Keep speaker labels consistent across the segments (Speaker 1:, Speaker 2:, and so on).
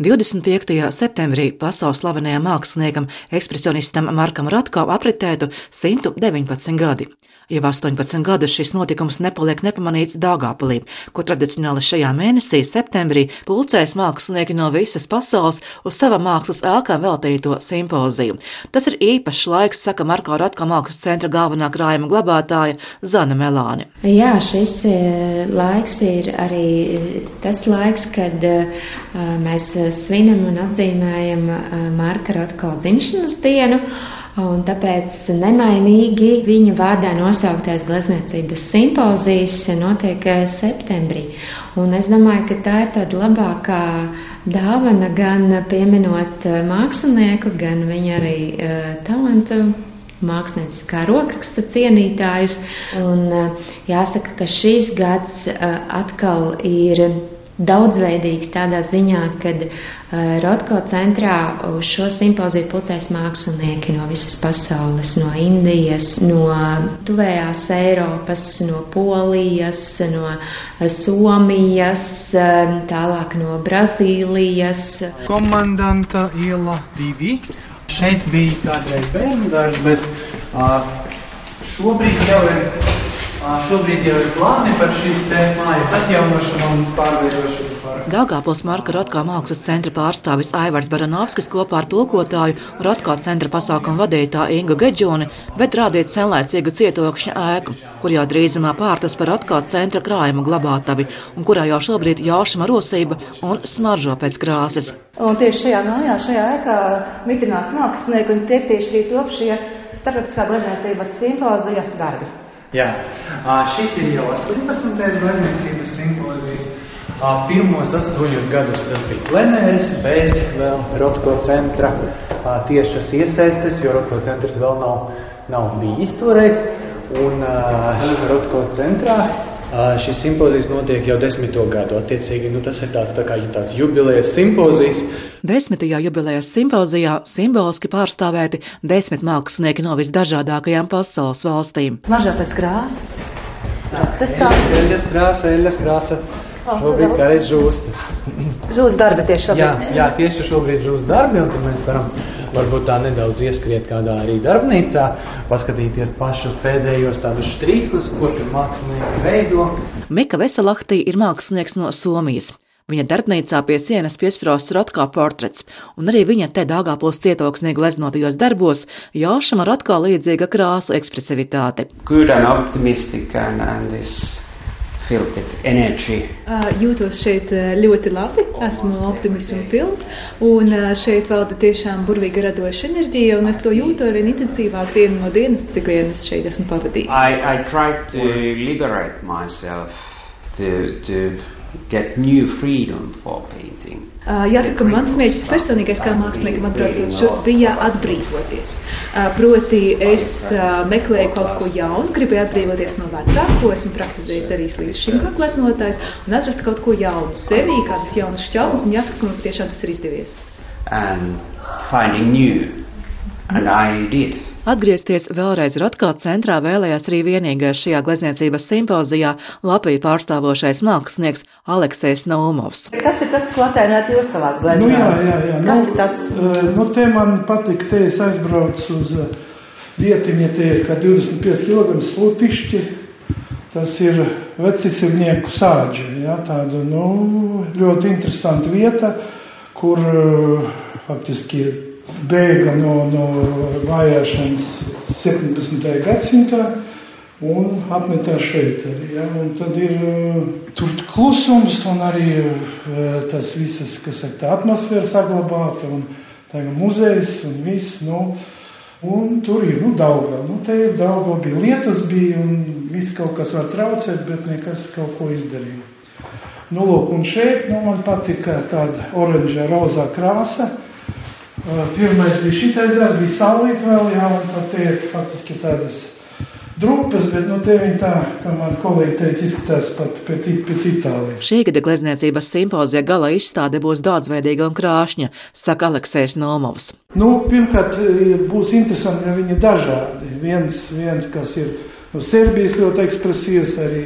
Speaker 1: 25. septembrī pasaules slavenajam māksliniekam, ekspresionistam Markam Ratkovam apritētu 119 gadi. Jau 18 gadus šis notikums nepaliek nepamanīts Dāngāpulī, ko tradicionāli šajā mēnesī, septembrī, pulcēs mākslinieki no visas pasaules uz sava mākslas ēkām veltīto simpoziju. Tas ir īpašs laiks, saka Marko Ratko mākslas centra galvenā krājuma glabātāja Zana Melāne.
Speaker 2: Jā, šis e, laiks ir arī tas laiks, kad e, mēs svinam un atzīmējam Marka Ratko dzimšanas dienu. Un tāpēc nemainīgi viņa vārdā nosauktais glezniecības simpozijas notiek septembrī. Un es domāju, ka tā ir tāda labākā dāvana gan pieminot mākslinieku, gan viņa arī uh, talantu mākslinieckā rokraksta cienītājus. Un jāsaka, ka šīs gads atkal ir daudzveidīgs tādā ziņā, ka uh, Rotko centrā uz šo simpoziju pulcēs mākslinieki no visas pasaules, no Indijas, no tuvējās Eiropas, no Polijas, no Somijas, tālāk no Brazīlijas.
Speaker 3: Komandanta iela divi. Šeit bija kādreiz bērnu dārsts, bet uh, šobrīd jau ir Šobrīd jau ir plāni par šīs mājas atjaunošanu un pārveidošanu.
Speaker 1: Dāngāpils Marka Rotkā mākslas centra pārstāvis Aivars Baranovskis kopā ar tulkotāju Rotkā centra pasākumu vadītāju Ingu Gedžoni ved rādīt senlaicīgu cietokšņa ēku, kur jau drīzumā pārtas par Rotkā centra krājumu glabātavi un kurā jau šobrīd jaušama rosība un smaržo pēc krāsas.
Speaker 4: Un tieši šajā mājā, šajā ēkā mitinās mākslinieki un tiek tieši arī top šie starptautiskā glezniecības simpozija darbi.
Speaker 3: Jā, šis ir jau 18. glezniecības simpozijas. Pirmos astoņus gadus tas bija plenērs, bez vēl Rotko centra tiešas iesaistes, jo Rotko centrs vēl nav, nav bijis toreiz. Un uh, Rotko centrā Šis simpozijas notiek jau desmito gadu. Attiecīgi, nu, tas ir tāds, tā kā, tāds jubilejas simpozijas.
Speaker 1: Desmitajā jubilejas simpozijā simboliski pārstāvēti desmit mākslinieki no visdažādākajām pasaules valstīm.
Speaker 4: Mažā pēc krāsas.
Speaker 3: Tas ir eļļas krāsa, eļļas krāsa. Šobrīd kā reiz žūst.
Speaker 4: Žūst darbi tieši šobrīd.
Speaker 3: Jā, jā, tieši šobrīd žūst darbi, un tad mēs varam varbūt tā nedaudz ieskriet kādā arī darbnīcā, paskatīties pašus pēdējos tādus štrihus, ko tur mākslinieki veido.
Speaker 1: Mika Veselahtī ir mākslinieks no Somijas. Viņa darbnīcā pie sienas piesprāstīts Rotkā portrets, un arī viņa te dāgāpos cietoksnī gleznotajos darbos jāšama Rotkā līdzīga krāsu ekspresivitāte.
Speaker 5: Good and optimistic and, and this
Speaker 6: Jūtos šeit ļoti labi, esmu optimismu pilns, un šeit valda tiešām burvīga radoša enerģija, un es to jūtu arvien intensīvāk dienu no dienas, cik vien es šeit esmu pavadījis.
Speaker 5: I, I get new freedom for painting.
Speaker 6: Uh, jāsaka, ka mans mērķis personīgais kā māksliniekam atbraucot šur bija atbrīvoties. Uh, proti es uh, meklēju kaut ko jaunu, gribēju atbrīvoties no vecā, ko esmu praktizējis darījis līdz šim kā gleznotājs, un atrast kaut ko jaunu sevī, kādas jaunas šķautnes, un jāsaka, ka man tiešām tas ir izdevies.
Speaker 5: And finding new.
Speaker 1: Atgriezties vēlreiz Rotkā centrā vēlējās arī vienīgais šajā glezniecības simpozijā Latviju pārstāvošais mākslinieks Aleksējs Naumovs.
Speaker 4: Kas ir tas, ko attēlot jūs savās gleznās? Nu, jā, jā, jā. Kas nu, ir tas?
Speaker 7: Nu, te man patika, te es aizbraucu uz vietiņa, te ir kā 25 kg slutišķi. Tas ir vecicimnieku sāģi, jā, tāda, nu, ļoti interesanta vieta, kur faktiski bēga no, no vajāšanas 17. gadsimtā un apmetās šeit arī. Ja? Un tad ir uh, tur klusums un arī uh, tas visas, kas saka, tā atmosfēra saglabāta un tagad muzejs un viss, nu, un tur ir, nu, Daugava. Nu, te ir Daugava bija lietus bija un viss kaut kas var traucēt, bet nekas kaut ko izdarīja. Nu, lūk, un šeit, nu, man patika tāda oranžā rozā krāsa, Pirmais bija šitais darbs, bija saulīt vēl, jā, un tad tie ir faktiski tādas drupas, bet nu te viņi tā, kā man kolēģi teica, izskatās pat pēc, pēc Itālijas.
Speaker 1: Šī gada glezniecības simpozija gala izstāde būs daudzveidīga un krāšņa, saka Aleksējs Nomovs.
Speaker 7: Nu, pirmkārt, būs interesanti, ka viņi ir dažādi. Viens, viens, kas ir no Serbijas ļoti ekspresīvs, arī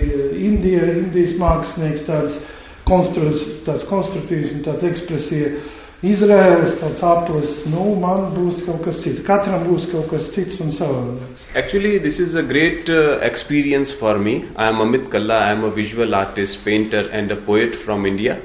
Speaker 7: Indija, Indijas mākslinieks, tāds konstruktīvs un tāds ekspresīvs Izraēlas, kāds aplis, nu, man būs kaut kas cits. Katram būs kaut kas cits un savādāks.
Speaker 8: Actually, this is a great uh, experience for me. I am Amit Kalla. I am a visual artist, painter, and a poet from India.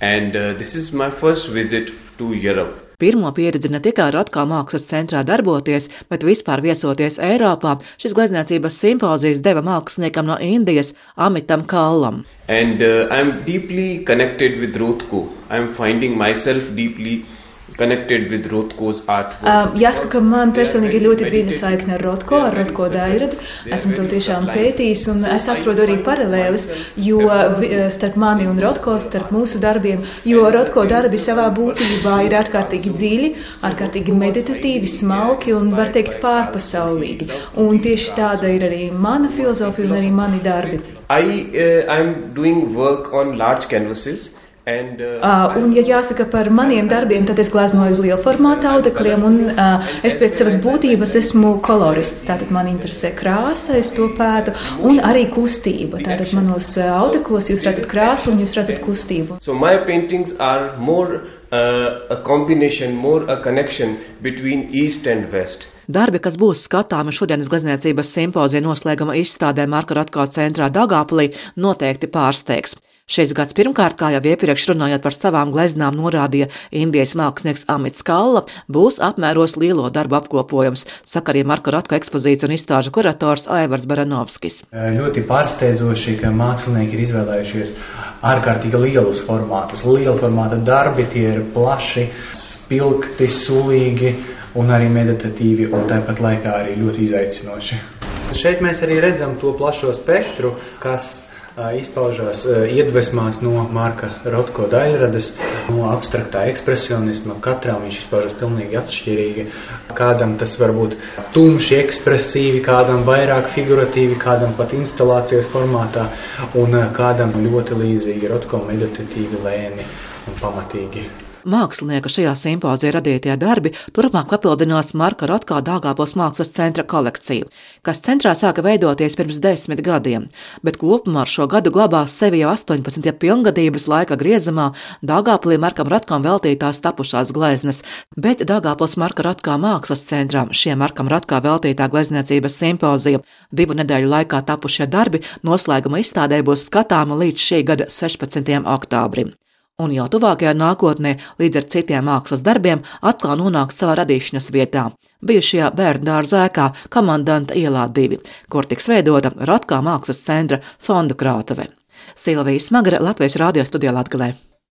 Speaker 8: And uh, this is my first visit to Europe.
Speaker 1: Pirmo pieredzi ne tikai Rotko mākslas centrā darboties, bet vispār viesoties Eiropā, šis glezniecības simpozijas deva māksliniekam no Indijas Amitam Kallam.
Speaker 8: And uh, I'm deeply connected with Rothko. I'm finding myself deeply connected with Rothko's artwork.
Speaker 6: Um, jāsaka, ka man personīgi ir ļoti dziļa saikne ar Rotko, ar Rotko dairadu. Esmu to tiešām pētījis un es atrodu arī paralēlis, jo starp mani un Rotko, starp mūsu darbiem, jo Rotko darbi savā būtībā ir ārkārtīgi dziļi, ārkārtīgi meditatīvi, smalki un var teikt pārpasaulīgi. Un tieši tāda ir arī mana filozofija un arī mani darbi.
Speaker 8: I uh, I'm doing work on large canvases. And, uh,
Speaker 6: Uh, un, ja jāsaka par maniem darbiem, tad es gleznoju uz liela formāta audekļiem, un uh, es pēc savas būtības esmu kolorists. Tātad man interesē krāsa, es to pētu, un arī kustība. Tātad manos uh, audeklos jūs redzat krāsu un jūs redzat kustību.
Speaker 8: So my paintings are more uh, a combination, more a connection between East and West.
Speaker 1: Darbi, kas būs skatāmi šodienas glezniecības simpozija noslēguma izstādē Marka Rotko centrā Dagāpulī, noteikti pārsteigs. Šis gads pirmkārt, kā jau iepriekš runājot par savām gleznām, norādīja Indijas mākslinieks Amits Kalla, būs apmēros lielo darbu apkopojums, saka arī Marka Rotko ekspozīciju un izstāžu kurators Aivars Baranovskis.
Speaker 3: Ļoti pārsteidzoši, ka mākslinieki ir izvēlējušies ārkārtīgi lielus formātus. Liela formāta darbi tie ir plaši, spilgti, sulīgi un arī meditatīvi, un tāpat laikā arī ļoti izaicinoši. Šeit mēs arī redzam to plašo spektru, kas izpaužās iedvesmās no Marka Rotko daļradas, no abstraktā ekspresionisma. Katram viņš izpaužas pilnīgi atšķirīgi. Kādam tas var būt tumši, ekspresīvi, kādam vairāk figuratīvi, kādam pat instalācijas formātā, un kādam ļoti līdzīgi Rotko meditatīvi, lēni un pamatīgi.
Speaker 1: Mākslinieka šajā simpozijā radītie darbi turpmāk papildinās Marka Rotko Dāngāpils mākslas centra kolekciju, kas centrā sāka veidoties pirms desmit gadiem, bet kopumā ar šo gadu glabās sevi jau 18 pilngadības laika griezumā Dāngāpilī Markam Rotkam veltītās tapušās gleznas, bet Dāngāpils Marka Rotko mākslas centram šie Markam Rotko veltītā glezniecības simpozija divu nedēļu laikā tapušie darbi noslēguma izstādē būs skatāmi līdz šī gada 16. oktobrim un jau tuvākajā nākotnē līdz ar citiem mākslas darbiem atkal nonāks savā radīšanas vietā, bijušajā bērnu dārza ēkā Komandanta ielā 2, kur tiks veidota Rotkā mākslas centra fonda krātuve. Silvija Smagara Latvijas radio studijā Latgalē.